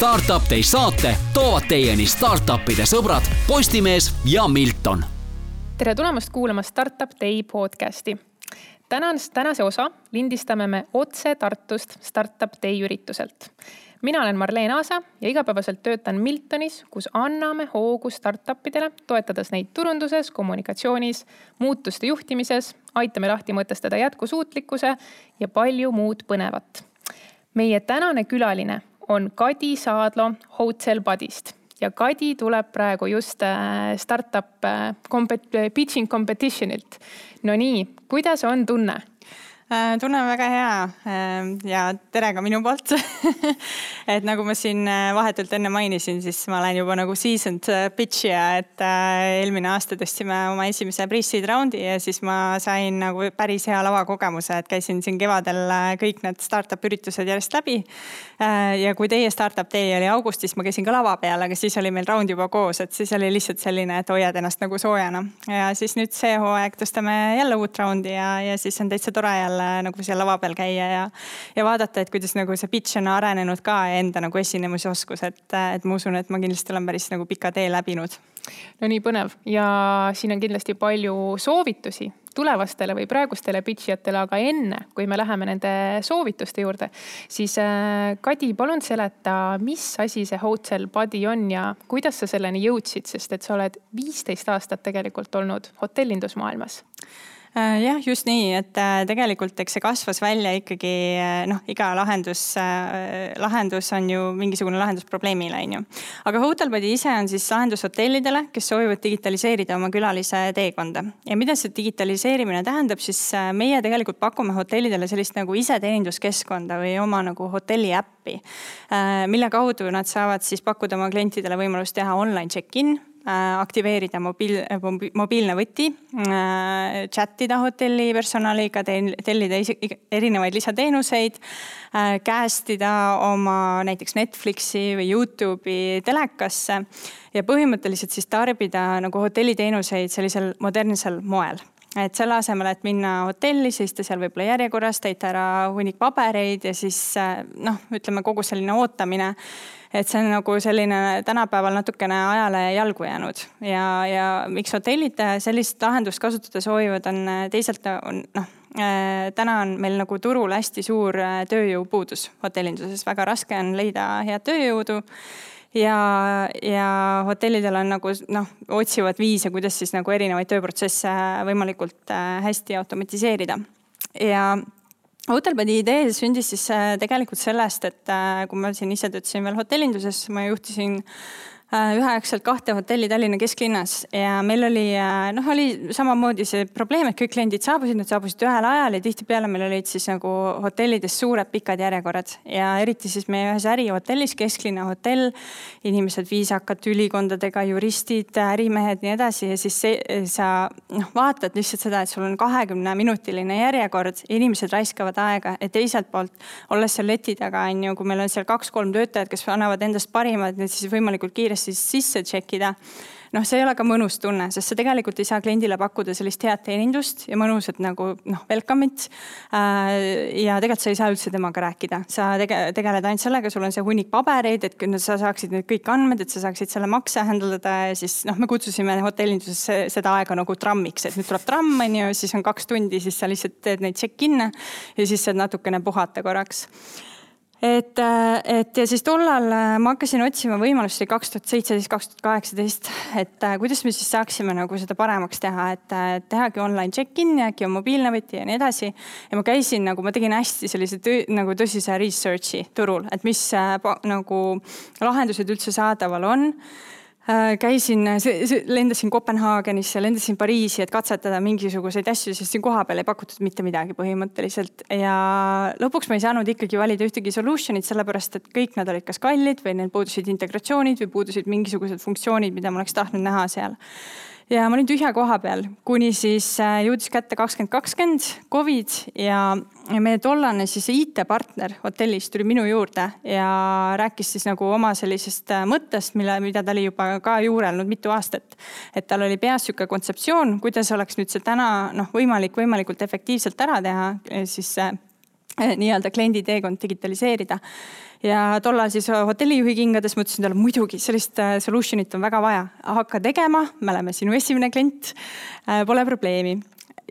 Startup Day saate toovad teieni startup'ide sõbrad Postimees ja Milton. tere tulemast kuulama Startup Day podcasti. tänast, tänase osa lindistame me otse Tartust Startup Day ürituselt. mina olen Marleen Aasa ja igapäevaselt töötan Miltonis, kus anname hoogu startup idele, toetades neid turunduses, kommunikatsioonis, muutuste juhtimises, aitame lahti mõtestada jätkusuutlikkuse ja palju muud põnevat meie tänane külaline on Kadi Saadlo Hotel Buddy'st ja Kadi tuleb praegu just äh, startup äh, compet pitching competitionilt. no nii, kuidas on tunne? Äh, tunnen väga hea ähm, ja tere ka minu poolt et nagu ma siin äh, vahetult enne mainisin, siis ma olen juba nagu seasoned äh, pitch'ija, et eelmine aasta tõstsime oma esimese pre-seed raundi ja siis ma sain nagu päris hea lavakogemuse, et käisin siin kevadel kõik need startup üritused järjest läbi. ja kui teie startup day oli augustis, ma käisin ka lava peal, aga siis oli meil raund juba koos, et siis oli lihtsalt selline, et hoiad ennast nagu soojana. ja siis nüüd see hooaeg tõstame jälle uut raundi ja, ja siis on täitsa tore jälle jälle nagu seal lava peal käia ja, ja vaadata, et kuidas nagu see pitch on arenenud ka enda nagu esinemisoskus, et, et ma usun, et ma kindlasti olen päris nagu pika tee läbinud. no nii põnev ja siin on kindlasti palju soovitusi tulevastele või praegustele pitch ijatele, aga enne kui me läheme nende soovituste juurde, siis äh, Kadi, palun seleta, mis asi see Hotel Buddy on ja kuidas sa selleni jõudsid, sest et sa oled viisteist aastat tegelikult olnud hotellindusmaailmas jah, just nii, et äh, tegelikult eks see kasvas välja ikkagi äh, noh, iga lahendus, lahendus on ju mingisugune lahendus probleemile, on ju. aga Hotelbody ise on siis lahendus hotellidele, kes soovivad digitaliseerida oma külalise teekonda. ja mida see digitaliseerimine tähendab, siis meie tegelikult pakume hotellidele sellist nagu iseteeninduskeskkonda või oma nagu hotelli äppi, mille kaudu nad saavad siis pakkuda oma klientidele võimalust teha online check-in Äh, aktiveerida mobiil, mobiilne võti, äh, chat ida hotelli personaliga, tellida erinevaid lisateenuseid, äh, cast ida oma näiteks Netflixi või Youtube'i telekasse ja põhimõtteliselt siis tarbida nagu hotelliteenuseid sellisel modernsel moel et selle asemel, et minna hotelli, seista seal võib-olla järjekorras, täita ära hunnik pabereid ja siis noh, ütleme kogu selline ootamine. Et see on nagu selline tänapäeval natukene ajale jalgu jäänud. Ja, ja miks hotellid sellist lahendust kasutada soovivad, on teisalt on noh äh, täna on meil nagu turul hästi suur äh, tööjõupuudus hotellinduses, väga raske on leida head tööjõudu. Ja, ja hotellidel on nagu noh, otsivad viise, kuidas siis nagu erinevaid tööprotsesse võimalikult äh, hästi automatiseerida. ja Hotelbedi idee sündis siis äh, tegelikult sellest, et äh, kui ma siin ise töötasin veel hotellinduses, ma juhtisin üheaegselt kahte hotelli Tallinna kesklinnas. Ja meil oli äh, noh, oli samamoodi see probleem, et kõik kliendid saabusid, nad saabusid ühel ajal ja tihtipeale meil olid siis nagu hotellides suured pikad järjekorrad. Ja eriti siis meie ühes ärihotellis, kesklinna hotell. inimesed viisakad ülikondadega, juristid, ärimehed, nii edasi. Ja siis see, sa noh, vaatad lihtsalt seda, et sul on kahekümne minutiline järjekord, inimesed raiskavad aega. Ja teiselt poolt olles seal leti taga on ju, kui meil on seal kaks-kolm töötajat, kes annavad endast parima, et need siis võimalikult kiiresti siis sisse check ida. noh, see ei ole ka mõnus tunne, sest sa tegelikult ei saa kliendile pakkuda sellist head teenindust ja mõnusat nagu noh, welcome'it. Äh, ja tegelikult sa ei saa üldse temaga rääkida, sa tege-, tegeled ainult sellega, sul on see hunnik pabereid, et sa saaksid need kõik andmed, et sa saaksid selle makse handle ida ja siis noh, me kutsusime hotellinduses seda aega nagu trammiks, et nüüd tuleb tramm, on ju, siis on kaks tundi, siis sa lihtsalt teed neid check-in'e ja siis saad natukene puhata korraks et, äh, et ja siis tollal äh, ma hakkasin otsima oli kaks tuhat seitseteist, kaks tuhat kaheksateist, et äh, kuidas me siis saaksime nagu seda paremaks teha, et tehagi online check-in ja äkki on mobiilne võti ja nii edasi. ja ma käisin nagu, ma tegin hästi sellise töö, nagu tõsise research'i turul, et mis nagu lahendused üldse saadaval on käisin, lendasin Kopenhaagenisse, lendasin Pariisi, et katsetada mingisuguseid asju, sest siin kohapeal ei pakutud mitte midagi põhimõtteliselt. ja lõpuks ma ei saanud ikkagi valida ühtegi solution'it, sellepärast et kõik nad olid kas kallid või neil puudusid integratsioonid või puudusid mingisugused funktsioonid, mida ma oleks tahtnud näha seal ja ma olin tühja koha peal, kuni siis äh, jõudis kätte kakskümmend kakskümmend Covid ja meie tollane siis IT-partner hotellis tuli minu juurde ja rääkis siis nagu oma sellisest äh, mõttest, mille, mida ta oli juba ka juurelnud mitu aastat. et tal oli peas sihuke kontseptsioon, kuidas oleks nüüd see täna noh, võimalik võimalikult efektiivselt ära teha, siis nii-öelda kliendi teekond digitaliseerida. Ja tollal siis hotellijuhi kingades ma ütlesin talle muidugi sellist solution'it on väga vaja, hakka tegema, me oleme sinu esimene klient, pole probleemi.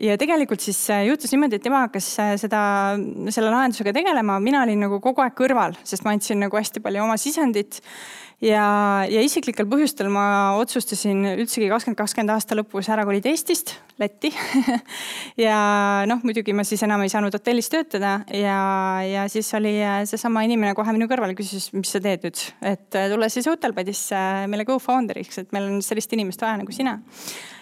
Ja tegelikult siis juhtus niimoodi, et tema hakkas seda, selle lahendusega tegelema, mina olin nagu kogu aeg kõrval, sest ma andsin nagu hästi palju oma sisendit ja, ja isiklikel põhjustel ma otsustasin üldsegi kakskümmend kakskümmend aasta lõpus ära kolida Eestist Lätti. Ja noh, muidugi ma siis enam ei saanud hotellis töötada ja, ja siis oli seesama inimene kohe minu kõrval, küsis, mis sa teed nüüd, et tule siis Hotelbadisse meile co-founder'iks, et meil on sellist inimest vaja nagu sina.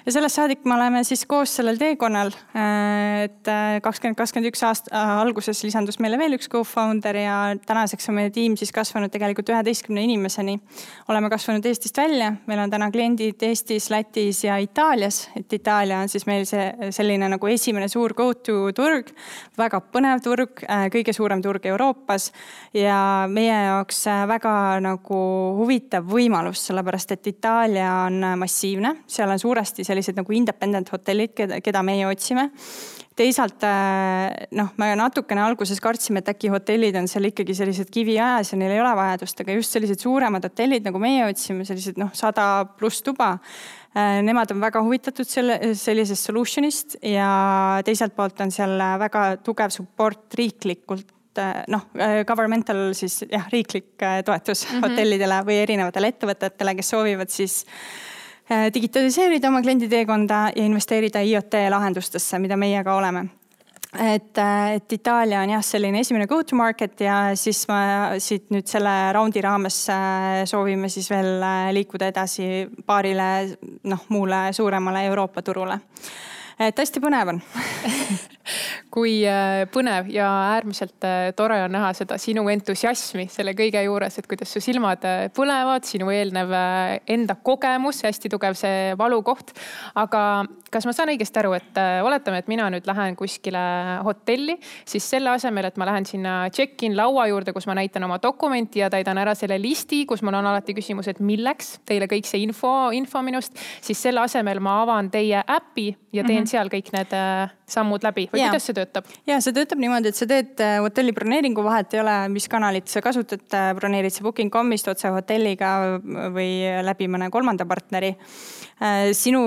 Ja sellest saadik me oleme siis koos sellel teekonnal, et kakskümmend, kakskümmend üks aasta alguses lisandus meile veel üks co-founder ja tänaseks on meie tiim siis kasvanud tegelikult üheteistkümne inimeseni oleme kasvanud Eestist välja, meil on täna kliendid Eestis, Lätis ja Itaalias, et Itaalia on siis meil see selline nagu esimene suur go-to turg, väga põnev turg, äh, kõige suurem turg Euroopas. Ja meie jaoks äh, väga nagu huvitav võimalus, sellepärast et Itaalia on massiivne, seal on suuresti sellised nagu independent hotellid, keda, keda meie otsime teisalt äh, noh, me natukene alguses kartsime, et äkki hotellid on seal ikkagi sellised kiviajas ja neil ei ole vajadust, aga just sellised suuremad hotellid, nagu meie otsime, sellised noh, sada pluss tuba. Äh, nemad on väga huvitatud selle, sellisest solution'ist ja teiselt poolt on seal väga tugev support riiklikult äh, noh, governmental siis jah, riiklik toetus mm -hmm. hotellidele või erinevatele ettevõtetele, kes soovivad siis Äh, digitaliseerida oma kliendi teekonda ja investeerida IoT lahendustesse, mida meie ka oleme et, äh, et Itaalia on jah, selline esimene go to market ja siis ma siit nüüd selle raundi raames äh, soovime siis veel liikuda edasi paarile noh, muule suuremale Euroopa turule. et hästi põnev on kui äh, põnev ja äärmiselt äh, tore on näha seda sinu entusiasmi selle kõige juures, et kuidas su silmad äh, põlevad, sinu eelnev enda kogemus, hästi tugev see valukoht. aga kas ma saan õigesti aru, et oletame, et mina nüüd lähen kuskile hotelli, siis selle asemel, et ma lähen sinna check-in laua juurde, kus ma näitan oma dokumenti ja täidan ära selle listi, kus mul on alati küsimus, et milleks teile kõik see info, info minust, siis selle asemel ma avan teie äpi ja teen mm -hmm. seal kõik need sammud läbi või ja. kuidas see töötab? Ja see töötab niimoodi, et sa teed äh, hotelli broneeringu, vahet ei ole, mis kanalit sa kasutad, äh, broneerid sa booking.com'ist otse hotelliga või läbi mõne kolmanda partneri. Äh, sinu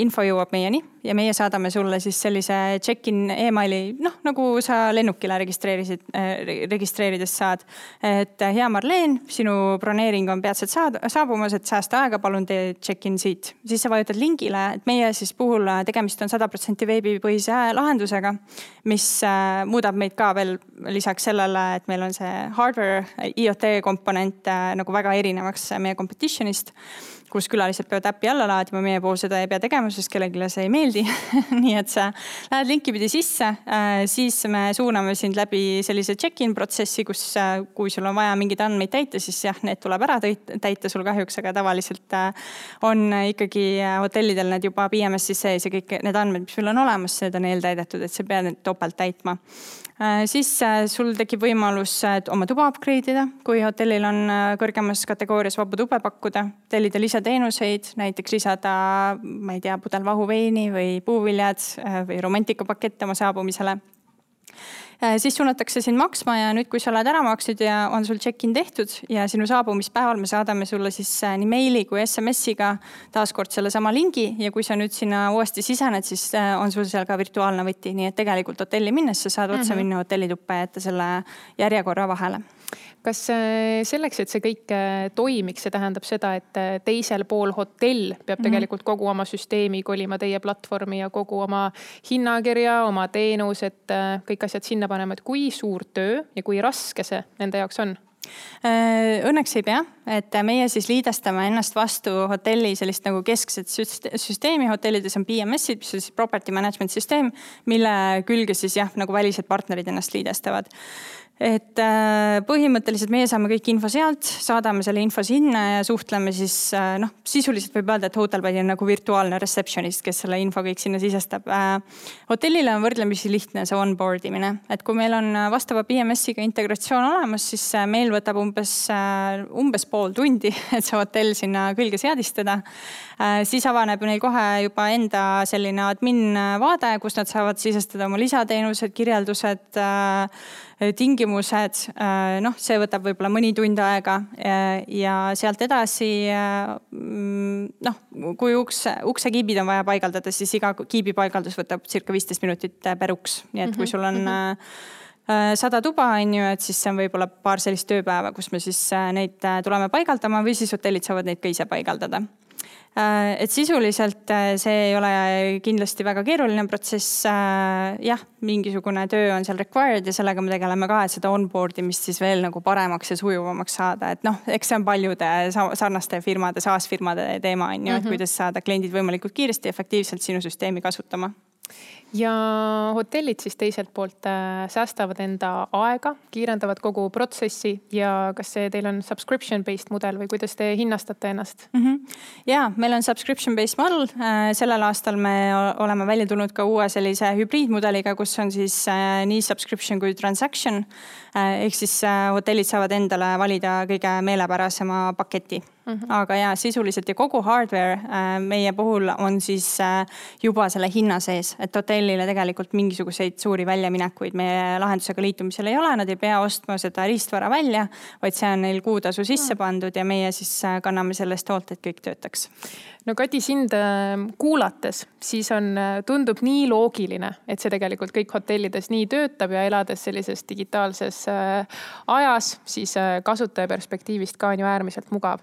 info jõuab meieni ja meie saadame sulle siis sellise check-in emaili, noh nagu sa lennukile registreerisid, äh, registreerides saad. et hea Marleen, sinu broneering on peatselt saad, saabumas, et säästa aega, palun tee check-in siit. siis sa vajutad lingile, et meie siis puhul tegemist on sada protsenti veebipõhise lahendusega, mis muudab meid ka veel lisaks sellele, et meil on see hardware, IoT komponent nagu väga erinevaks meie competition'ist kus külalised peavad äppi alla laadima, meie puhul seda ei pea tegema, sest kellelegi see ei meeldi. Nii et sa lähed linki pidi sisse, äh, siis me suuname sind läbi sellise check-in protsessi, kus äh, kui sul on vaja mingeid andmeid täita, siis jah, need tuleb ära täita sul kahjuks, aga tavaliselt äh, on ikkagi hotellidel need juba BMS-is sees ja kõik need andmed, mis sul on olemas, need on eeltäidetud, et sa pead need topelt täitma. Siis sul tekib võimalus oma tuba upgrade ida, kui hotellil on kõrgemas kategoorias vabu tube pakkuda, tellida lisateenuseid, näiteks lisada, ma ei tea, pudel vahuveini või puuviljad või romantikapakette oma saabumisele. Äh, siis suunatakse sind maksma ja nüüd, kui sa oled ära maksnud ja on sul check-in tehtud ja sinu saabumispäeval me saadame sulle siis äh, nii meili kui SMS-iga taaskord sellesama lingi ja kui sa nüüd sinna uuesti sisened, siis äh, on sul seal ka virtuaalne võti, nii et tegelikult hotelli minnes sa saad otse mm -hmm. minna hotellituppa ja jätta selle järjekorra vahele kas äh, selleks, et see kõik äh, toimiks, see tähendab seda, et äh, teisel pool hotell peab mm -hmm. tegelikult kogu oma süsteemi kolima teie platvormi ja kogu oma hinnakirja, oma teenused, kõik asjad sinna panema, et kui suur töö ja kui raske see nende jaoks on? Õnneks ei pea, et meie siis liidestame ennast vastu hotelli sellist nagu keskset süsteemi, hotellides on BMS-id, mis on siis property management süsteem, mille külge siis jah, nagu välised partnerid ennast liidestavad et äh, põhimõtteliselt meie saame kõik info sealt, saadame selle info sinna ja suhtleme siis äh, noh, sisuliselt võib öelda, et Hotelbody on nagu virtuaalne receptionist, kes selle info kõik sinna sisestab. Äh, hotellile on võrdlemisi lihtne see onboard imine, et kui meil on vastava BMS-iga integratsioon olemas, siis meil võtab umbes, umbes pool tundi, et see hotell sinna külge seadistada. siis avaneb neil kohe juba enda selline admin vaade, kus nad saavad sisestada oma lisateenused, kirjeldused tingimused, noh, see võtab võib-olla mõni tund aega ja sealt edasi mm, noh, kui uks, uksekiibid on vaja paigaldada, siis iga kiibi paigaldus võtab circa viisteist minutit per uks, nii et kui sul on mm -hmm sada tuba, on ju, et siis see on võib-olla paar sellist tööpäeva, kus me siis neid tuleme paigaldama või siis hotellid saavad neid ka ise paigaldada. Äh, et sisuliselt äh, see ei ole kindlasti väga keeruline protsess. Äh, jah, mingisugune töö on seal required ja sellega me tegeleme ka, et seda onboard imist siis veel nagu paremaks ja sujuvamaks saada, et noh, eks see on paljude sarnaste firmade, SaaS firmade teema on ju et mhm. kuidas saada kliendid võimalikult kiiresti ja efektiivselt sinu süsteemi kasutama ja hotellid siis teiselt poolt äh, säästavad enda aega, kiirendavad kogu protsessi ja kas see teil on subscription based mudel või kuidas te hinnastate ennast mm? -hmm. ja meil on subscription based model, äh, sellel aastal me oleme välja tulnud ka uue sellise hübriidmudeliga, kus on siis äh, nii subscription kui transaction ehk siis hotellid saavad endale valida kõige meelepärasema paketi Mm -hmm. aga ja sisuliselt ja kogu hardware äh, meie puhul on siis äh, juba selle hinna sees, et hotellile tegelikult mingisuguseid suuri väljaminekuid meie lahendusega liitumisel ei ole, nad ei pea ostma seda riistvara välja, vaid see on neil kuutasu sisse pandud ja meie siis äh, kanname selle eest hoolt, et kõik töötaks no Kadi, sind äh, kuulates, siis on, äh, tundub nii loogiline, et see tegelikult kõik hotellides nii töötab ja elades sellises digitaalses äh, ajas, siis kasutaja perspektiivist ka on ju äärmiselt mugav.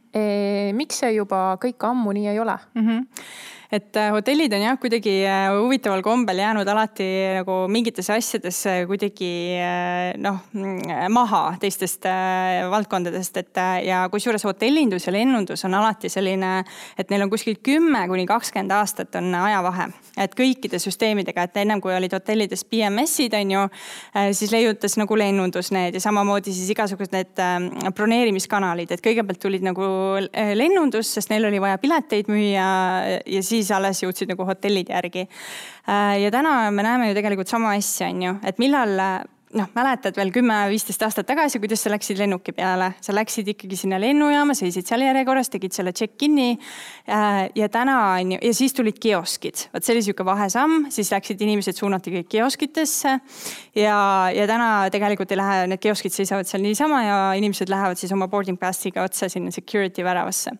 miks see juba kõik ammu nii ei ole mm? -hmm et äh, hotellid on jah, kuidagi äh, huvitaval kombel jäänud alati nagu mingites asjades äh, kuidagi noh, maha teistest valdkondadest, et ja kusjuures hotellindus ja lennundus on alati selline, et neil on kuskil kümme kuni kakskümmend aastat on ajavahe. et kõikide süsteemidega, et ennem kui olid hotellides BMS-id on ju, siis leiutas nagu lennundus need ja samamoodi siis igasugused need broneerimiskanalid, et kõigepealt tulid nagu lennundus, sest neil oli vaja pileteid müüa ja siis alles jõudsid nagu hotellid järgi. Äh, ja täna me näeme ju tegelikult sama asja, on ju, et millal noh, mäletad veel kümme-viisteist aastat tagasi, kuidas sa läksid lennuki peale, sa läksid ikkagi sinna lennujaama, seisid seal järjekorras, tegid selle check-in'i. Äh, ja täna on ju, ja siis tulid kioskid, vot see oli sihuke vahesamm, siis läksid inimesed suunati kõik kioskitesse. ja, ja täna tegelikult ei lähe, need kioskid seisavad seal niisama ja inimesed lähevad siis oma boarding pass'iga otse sinna security väravasse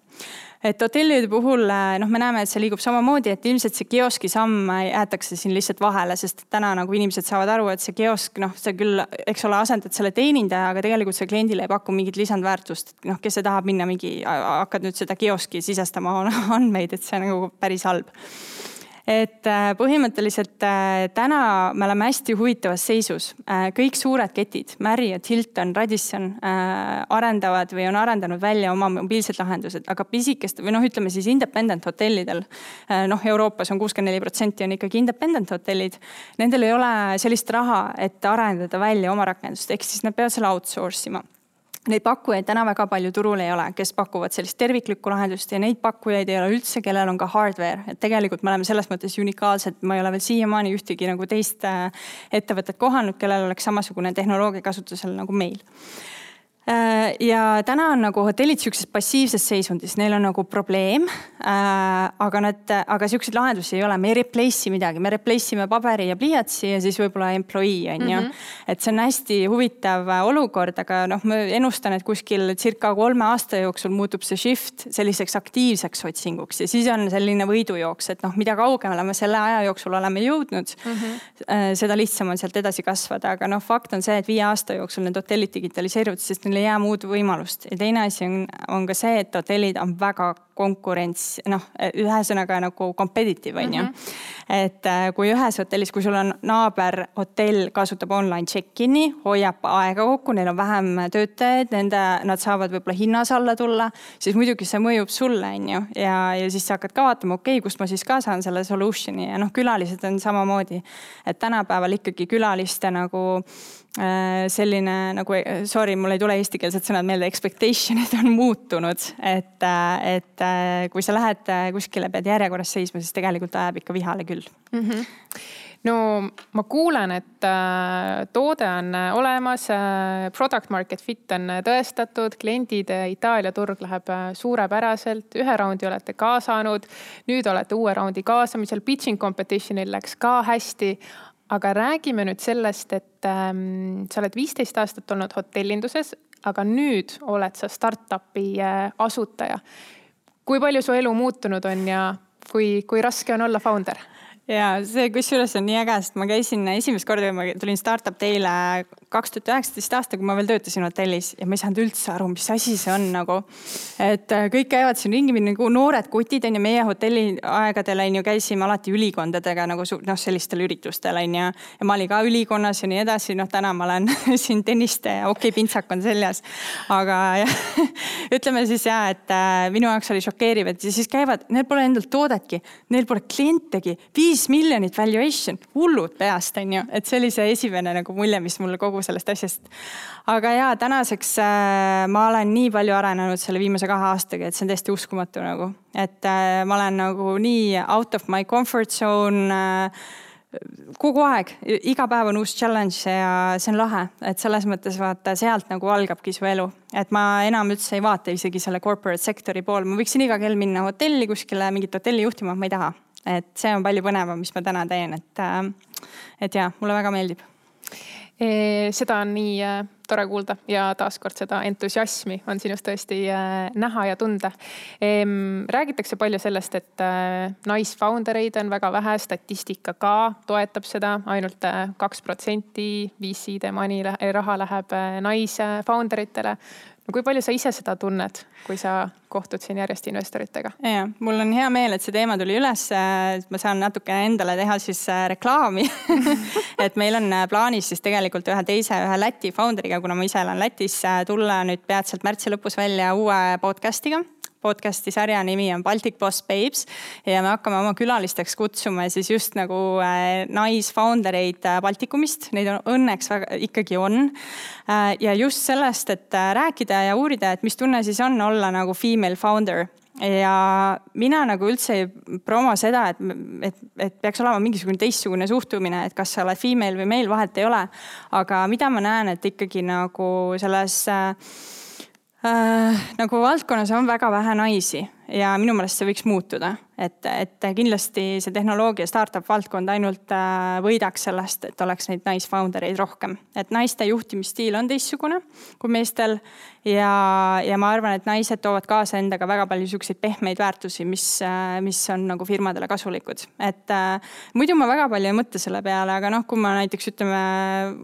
et hotellide puhul äh, noh, me näeme, et see liigub samamoodi, et ilmselt see kioski samm jäetakse siin lihtsalt vahele, sest täna nagu inimesed saavad aru, et see kiosk, noh, sa küll, eks ole, asendad selle teenindaja, aga tegelikult see kliendile ei paku mingit lisandväärtust. noh, kes see tahab minna mingi, hakkad nüüd seda kioski sisestama andmeid, et see on nagu päris halb et äh, põhimõtteliselt äh, täna me oleme hästi huvitavas seisus. Äh, kõik suured ketid, Marriott, Hilton, Radisson arendavad või on arendanud välja oma mobiilsed lahendused, aga pisikest või noh, ütleme siis independent hotellidel. noh, Euroopas on kuuskümmend neli protsenti on ikkagi independent hotellid. Nendel ei ole sellist raha, et arendada välja oma rakendust, ehk siis nad peavad selle outsource ima Neid pakkujaid täna väga palju turul ei ole, kes pakuvad sellist terviklikku lahendust ja neid pakkujaid ei ole üldse, kellel on ka hardware, et tegelikult me oleme selles mõttes unikaalsed, ma ei ole veel siiamaani ühtegi nagu teist äh, ettevõtet kohanud, kellel oleks samasugune tehnoloogia kasutusel nagu meil ja täna on nagu hotellid sihukeses passiivses seisundis, neil on nagu probleem. Äh, aga nad, aga sihukeseid lahendusi ei ole, me ei replace'i midagi, me replace ime paberi ja pliiatsi ja siis võib-olla employee on ju mm. -hmm. et see on hästi huvitav äh, olukord, aga noh, ma ennustan, et kuskil circa kolme aasta jooksul muutub see shift selliseks aktiivseks otsinguks ja siis on selline võidujooks, et noh, mida kaugemale me selle aja jooksul oleme jõudnud mm, -hmm. seda lihtsam on sealt edasi kasvada, aga noh, fakt on see, et viie aasta jooksul need hotellid digitaliseeruvad, sest neil ei jää muud võimalust ja teine asi on, on ka see, et hotellid on väga konkurents, noh, ühesõnaga nagu competitive on ju. -hmm. et äh, kui ühes hotellis, kui sul on naaberhotell kasutab online check-in'i, hoiab aega kokku, neil on vähem töötajaid, nende, nad saavad võib-olla hinnas alla tulla, siis muidugi see mõjub sulle, on ju. ja, ja siis sa hakkad ka vaatama, okei okay,, kust ma siis ka saan selle solution'i ja noh, külalised on samamoodi. et tänapäeval ikkagi külaliste nagu selline nagu, sorry, mul ei tule eestikeelsed sõnad meelde, expectation'id on muutunud. et, äh, et äh, kui sa lähed kuskile, pead järjekorras seisma, siis tegelikult ajab ikka vihale küll mm. -hmm no ma kuulen, et toode on olemas, product market fit on tõestatud, kliendid, Itaalia turg läheb suurepäraselt, ühe raundi olete kaasanud, nüüd olete uue raundi kaasamisel, pitching competition'il läks ka hästi aga räägime nüüd sellest, et ähm, sa oled viisteist aastat olnud hotellinduses, aga nüüd oled sa startup'i äh, asutaja. kui palju su elu muutunud on ja kui, kui raske on olla founder? ja see, kusjuures on nii äge, sest ma käisin esimest korda, kui ma tulin startup teile kaks tuhat üheksateist aasta, kui ma veel töötasin hotellis ja ma ei saanud üldse aru, mis asi see on nagu. et äh, kõik käivad siin ringi, nagu noored kutid on ju, meie hotelli aegadel on ju käisime alati ülikondadega nagu noh, sellistel üritustel on ju. ja ma olin ka ülikonnas ja nii edasi, noh täna ma olen siin tenniste ja okei-pintsak on seljas. aga jah, ütleme siis ja, et äh, minu jaoks oli šokeeriv, et siis käivad, neil pole endal toodetki, neil pole klientegi, viis miljonit valuation, hullud peast on ju, et see oli see esimene nagu mulje, mis mul kogu kogu sellest asjast. aga ja tänaseks äh, ma olen nii palju arenenud selle viimase kahe aastaga, et see on täiesti uskumatu nagu, et äh, ma olen nagu nii out of my comfort zone äh, kogu aeg, iga päev on uus challenge ja see on lahe, et selles mõttes vaata sealt nagu algabki su elu. et ma enam üldse ei vaata isegi selle corporate sektori poole, ma võiksin iga kell minna hotelli kuskile mingit hotelli juhtima, ma ei taha. et see on palju põnevam, mis ma täna teen, et, et ja mulle väga meeldib seda on nii äh, tore kuulda ja taaskord seda entusiasmi on sinust tõesti äh, näha ja tunda. räägitakse palju sellest, et naisfounder eid on väga vähe, statistika ka toetab seda ainult, ainult kaks protsenti VC-de money raha läheb naisfounder itele no kui palju sa ise seda tunned, kui sa kohtud siin järjest investoritega? ja, mul on hea meel, et see teema tuli üles, ma saan natukene endale teha siis äh, reklaami et meil on äh, plaanis siis tegelikult ühe teise, ühe Läti founder'iga, kuna ma ise elan Lätis, äh, tulla nüüd peatselt märtsi lõpus välja uue podcast'iga podcast'i sarja nimi on Baltic Boss Babes ja me hakkame oma külalisteks kutsuma siis just nagu äh, naisfounder eid äh, Baltikumist, neid on õnneks väga, ikkagi on. Äh, ja just sellest, et rääkida ja uurida, et mis tunne siis on olla nagu female founder ja mina nagu üldse ei promo seda, et, et, et peaks olema mingisugune teistsugune suhtumine, et kas sa oled female või male, vahet ei ole. aga mida ma näen, et ikkagi nagu selles äh, Äh, nagu valdkonnas on väga vähe naisi ja minu meelest see võiks muutuda, et, et kindlasti see tehnoloogia startup valdkond ainult äh, võidaks sellest, et oleks neid naisfounder eid rohkem. et naiste juhtimisstiil on teistsugune kui meestel ja, ja ma arvan, et naised toovad kaasa endaga väga palju siukseid pehmeid väärtusi, mis, äh, mis on nagu firmadele kasulikud. et äh, muidu ma väga palju ei mõtle selle peale, aga noh, kui ma näiteks ütleme,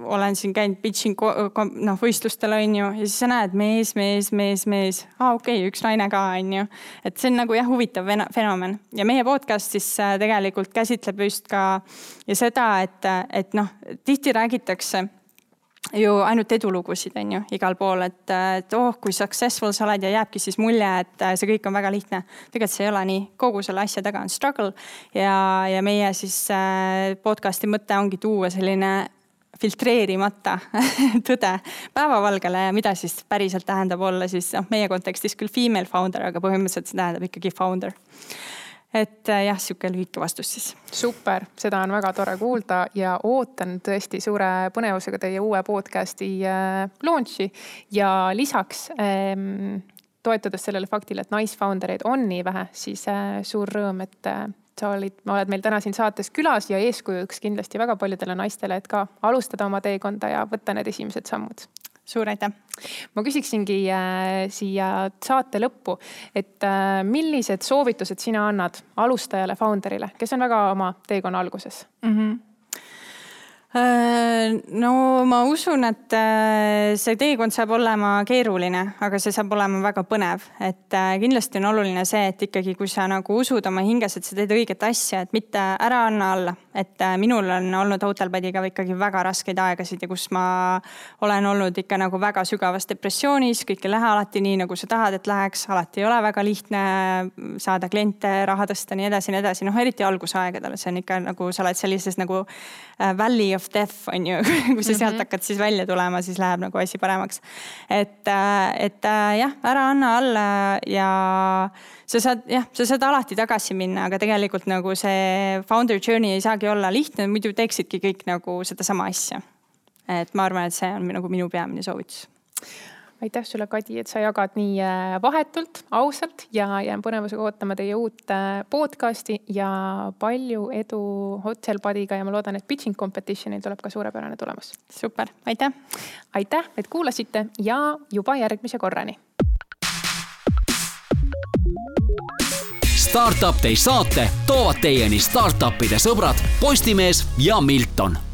olen siin käinud pitching noh võistlustel on ju ja siis sa näed mees, mees, mees, mees, aa ah, okei okay,, üks naine ka on ju. et et see on nagu jah, huvitav fenomen ja meie podcast siis äh, tegelikult käsitleb just ka ja seda, et, et noh, tihti räägitakse ju ainult edulugusid, on ju, igal pool, et, et oh, kui successful sa oled ja jääbki siis mulje, et äh, see kõik on väga lihtne. tegelikult see ei ole nii, kogu selle asja taga on struggle ja, ja meie siis äh, podcast'i mõte ongi tuua selline filtreerimata tõde päevavalgele ja mida siis päriselt tähendab olla siis noh, meie kontekstis küll female founder, aga põhimõtteliselt see tähendab ikkagi founder. et äh, jah, sihuke lühike vastus siis. super, seda on väga tore kuulda ja ootan tõesti suure põnevusega teie uue podcast'i äh, launch'i ja lisaks ähm, toetudes sellele faktile, et naisfounder eid on nii vähe, siis äh, suur rõõm, et sa olid, oled meil täna siin saates külas ja eeskujuks kindlasti väga paljudele naistele, et ka alustada oma teekonda ja võtta need esimesed sammud. suur aitäh! ma küsiksingi äh, siia saate lõppu, et äh, millised soovitused sina annad alustajale, founder'ile, kes on väga oma teekonna alguses mm? -hmm no ma usun, et äh, see teekond saab olema keeruline, aga see saab olema väga põnev, et äh, kindlasti on oluline see, et ikkagi, kui sa nagu usud oma hinges, et sa teed õiget asja, et mitte ära anna alla. et minul on olnud Hotelbadiga ikkagi väga raskeid aegasid ja kus ma olen olnud ikka nagu väga sügavas depressioonis, kõik ei lähe alati nii, nagu sa tahad, et läheks, alati ei ole väga lihtne saada kliente, raha tõsta, nii edasi, nii edasi, noh eriti algusaegadel, see on ikka nagu sa oled sellises nagu valley of death on ju kui sa sealt -hmm. hakkad siis välja tulema, siis läheb nagu asi paremaks. et, äh, et äh, jah, ära anna alla ja sa saad jah, sa saad alati tagasi minna, aga tegelikult nagu see founder journey ei saagi olla lihtne, muidu teeksidki kõik nagu sedasama asja. et ma arvan, et see on nagu minu peamine soovitus aitäh sulle, Kadi, et sa jagad nii äh, vahetult, ausalt ja jään põnevusega ootama teie uut äh, podcast'i ja palju edu Hotelbadiga ja ma loodan, et pitching competition'il tuleb ka suurepärane tulemus. super, aitäh. aitäh, et kuulasite ja juba järgmise korrani. Startup Day saate toovad teieni startup'ide sõbrad Postimees ja Milton